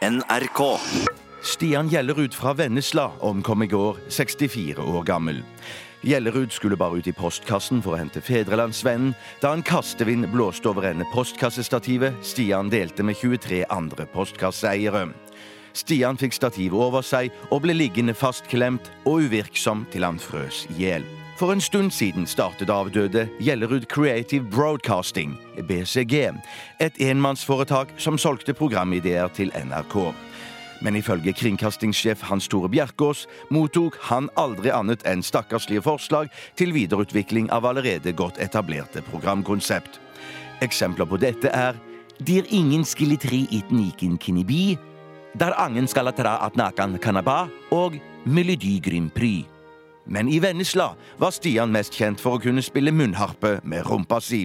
NRK. Stian Gjellerud fra Vennesla omkom i går, 64 år gammel. Gjellerud skulle bare ut i postkassen for å hente Fedrelandsvennen da en kastevind blåste over ende postkassestativet Stian delte med 23 andre postkasseeiere. Stian fikk stativet over seg og ble liggende fastklemt og uvirksom til han frøs i hjel. For en stund siden startet avdøde Gjellerud Creative Broadcasting, BCG, et enmannsforetak som solgte programideer til NRK. Men ifølge kringkastingssjef Hans Tore Bjerkås mottok han aldri annet enn stakkarslige forslag til videreutvikling av allerede godt etablerte programkonsept. Eksempler på dette er Dir ingen skilitri tri it niken kinibi, Der angen skal atra at nakan kanaba og Melodi Grand Prix. Men i Vennesla var Stian mest kjent for å kunne spille munnharpe med rumpa si.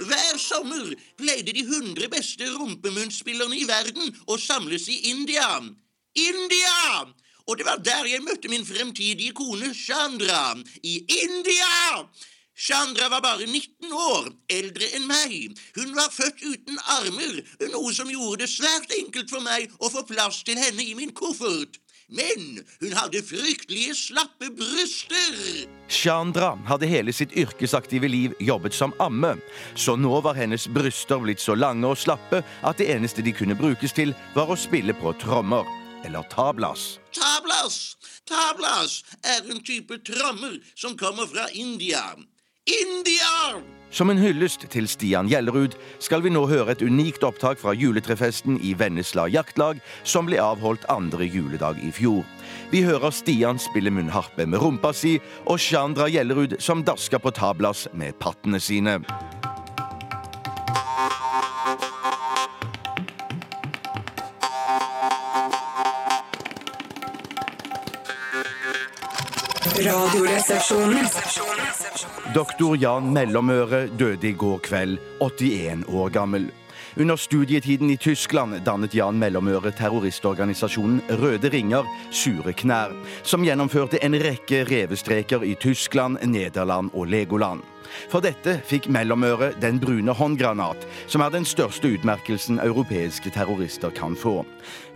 Hver sommer pleide de hundre beste rumpemunnspillerne i verden å samles i India. India! Og det var der jeg møtte min fremtidige kone Chandra. I India! Chandra var bare 19 år, eldre enn meg. Hun var født uten armer, noe som gjorde det svært enkelt for meg å få plass til henne i min koffert. Men hun hadde fryktelige slappe bryster. Chandra hadde hele sitt yrkesaktive liv jobbet som amme, så nå var hennes bryster blitt så lange og slappe at det eneste de kunne brukes til, var å spille på trommer. Eller tablas. Tablas! Tablas er en type trommer som kommer fra India. India! Som en hyllest til Stian Gjellerud skal vi nå høre et unikt opptak fra juletrefesten i Vennesla jaktlag, som ble avholdt andre juledag i fjor. Vi hører Stian spille munnharpe med rumpa si, og Chandra Gjellerud som dasker på tablas med pattene sine. Radioresepsjonen. Doktor Jan Mellomøre døde i går kveld, 81 år gammel. Under studietiden i Tyskland dannet Jan Mellomøre terroristorganisasjonen Røde Ringer, Sure Knær, som gjennomførte en rekke revestreker i Tyskland, Nederland og Legoland. For dette fikk Mellomøre Den brune håndgranat, som er den største utmerkelsen europeiske terrorister kan få.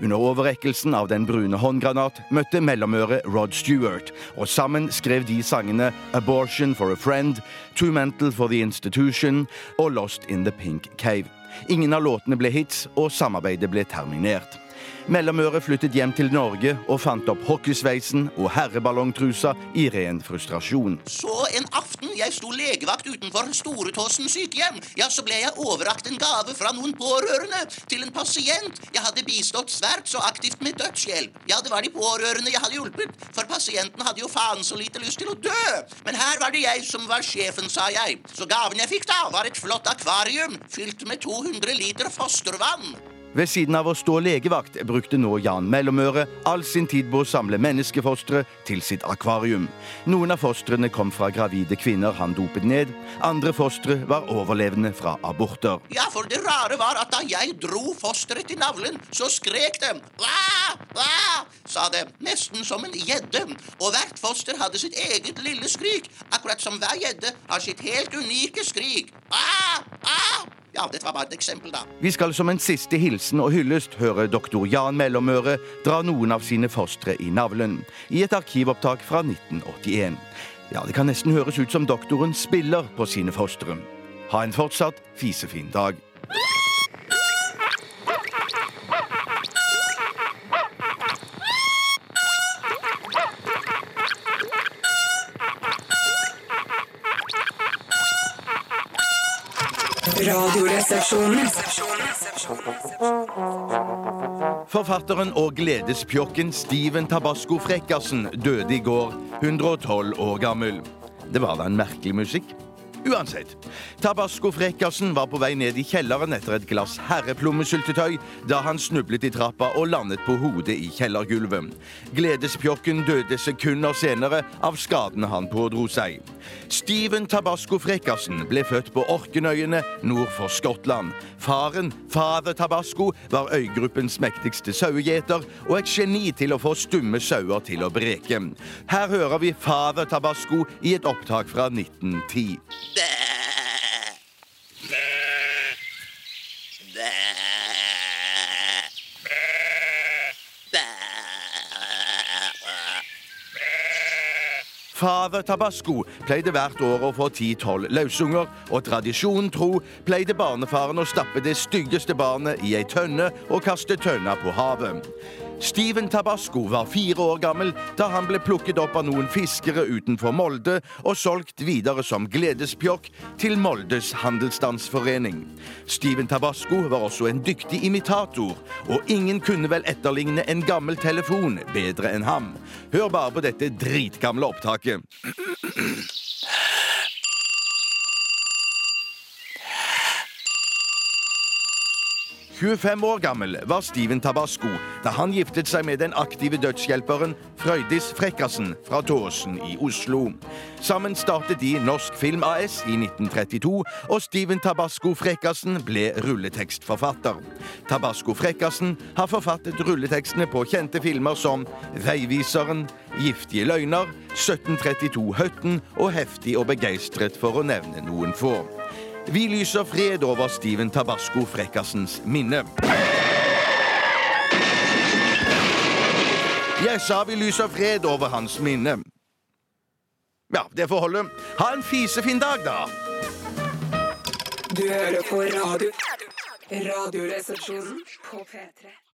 Under overrekkelsen av Den brune håndgranat møtte Mellomøre Rod Stewart, og sammen skrev de sangene Abortion for a Friend, Too Mental for the Institution og Lost in the Pink Cave. Ingen av låtene ble hits, og samarbeidet ble terminert. Mellomøret flyttet hjem til Norge og fant opp hockeysveisen og herreballongtrusa i ren frustrasjon. Så en aften jeg sto legevakt utenfor Storetåsen sykehjem, ja, så ble jeg overrakt en gave fra noen pårørende til en pasient jeg hadde bistått svært så aktivt med dødshjelp. Ja, det var de pårørende jeg hadde hjulpet, for pasienten hadde jo faen så lite lyst til å dø. Men her var det jeg som var sjefen, sa jeg. Så gaven jeg fikk da, var et flott akvarium fylt med 200 liter fostervann. Ved siden av å stå legevakt brukte nå Jan Mellomøre all sin tid på å samle menneskefostre til sitt akvarium. Noen av fostrene kom fra gravide kvinner han dopet ned. Andre fostre var overlevende fra aborter. Ja, for det rare var at da jeg dro fosteret til navlen, så skrek det. Hva? Hva? sa det, nesten som en gjedde. Og hvert foster hadde sitt eget lille skrik, akkurat som hver gjedde har sitt helt unike skrik. Hva? Ja, dette var bare et eksempel, da. Vi skal som en siste hilsen og hyllest høre doktor Jan Mellomøre dra noen av sine fostre i navlen, i et arkivopptak fra 1981. Ja, det kan nesten høres ut som doktoren spiller på sine fostre. Ha en fortsatt fisefin dag. Radioresepsjonen. Forfatteren og gledespjokken Steven Tabasco Frekkasen døde i går, 112 år gammel. Det var da en merkelig musikk. Uansett. Tabasco Frekkasen var på vei ned i kjelleren etter et glass herreplommesyltetøy da han snublet i trappa og landet på hodet i kjellergulvet. Gledespjokken døde sekunder senere av skadene han pådro seg. Steven Tabasco Frekkasen ble født på Orkenøyene nord for Skottland. Faren, fader Tabasco, var øygruppens mektigste sauegjeter og et geni til å få stumme sauer til å breke. Her hører vi fader Tabasco i et opptak fra 1910. Fader Tabasco pleide hvert år å få ti-tolv løsunger, og tradisjonen tro pleide barnefaren å stappe det styggeste barnet i ei tønne og kaste tønna på havet. Steven Tabasco var fire år gammel da han ble plukket opp av noen fiskere utenfor Molde og solgt videre som gledespjokk til Moldes handelsstandsforening. Steven Tabasco var også en dyktig imitator, og ingen kunne vel etterligne en gammel telefon bedre enn ham. Hør bare på dette dritgamle opptaket. 25 år gammel var Steven Tabasco da han giftet seg med den aktive dødshjelperen Frøydis Frekkasen fra Tåsen i Oslo. Sammen startet de Norsk Film AS i 1932, og Steven Tabasco Frekkasen ble rulletekstforfatter. Tabasco Frekkasen har forfattet rulletekstene på kjente filmer som Veiviseren, Giftige løgner, 1732 Høtten og Heftig og begeistret, for å nevne noen få. Vi lyser fred over Steven Tabasco Frekkasens minne. Jeg sa vi lyser fred over hans minne. Ja, det får holde. Ha en fisefin dag, da. Du hører på radio. Radioresepsjonen på P3.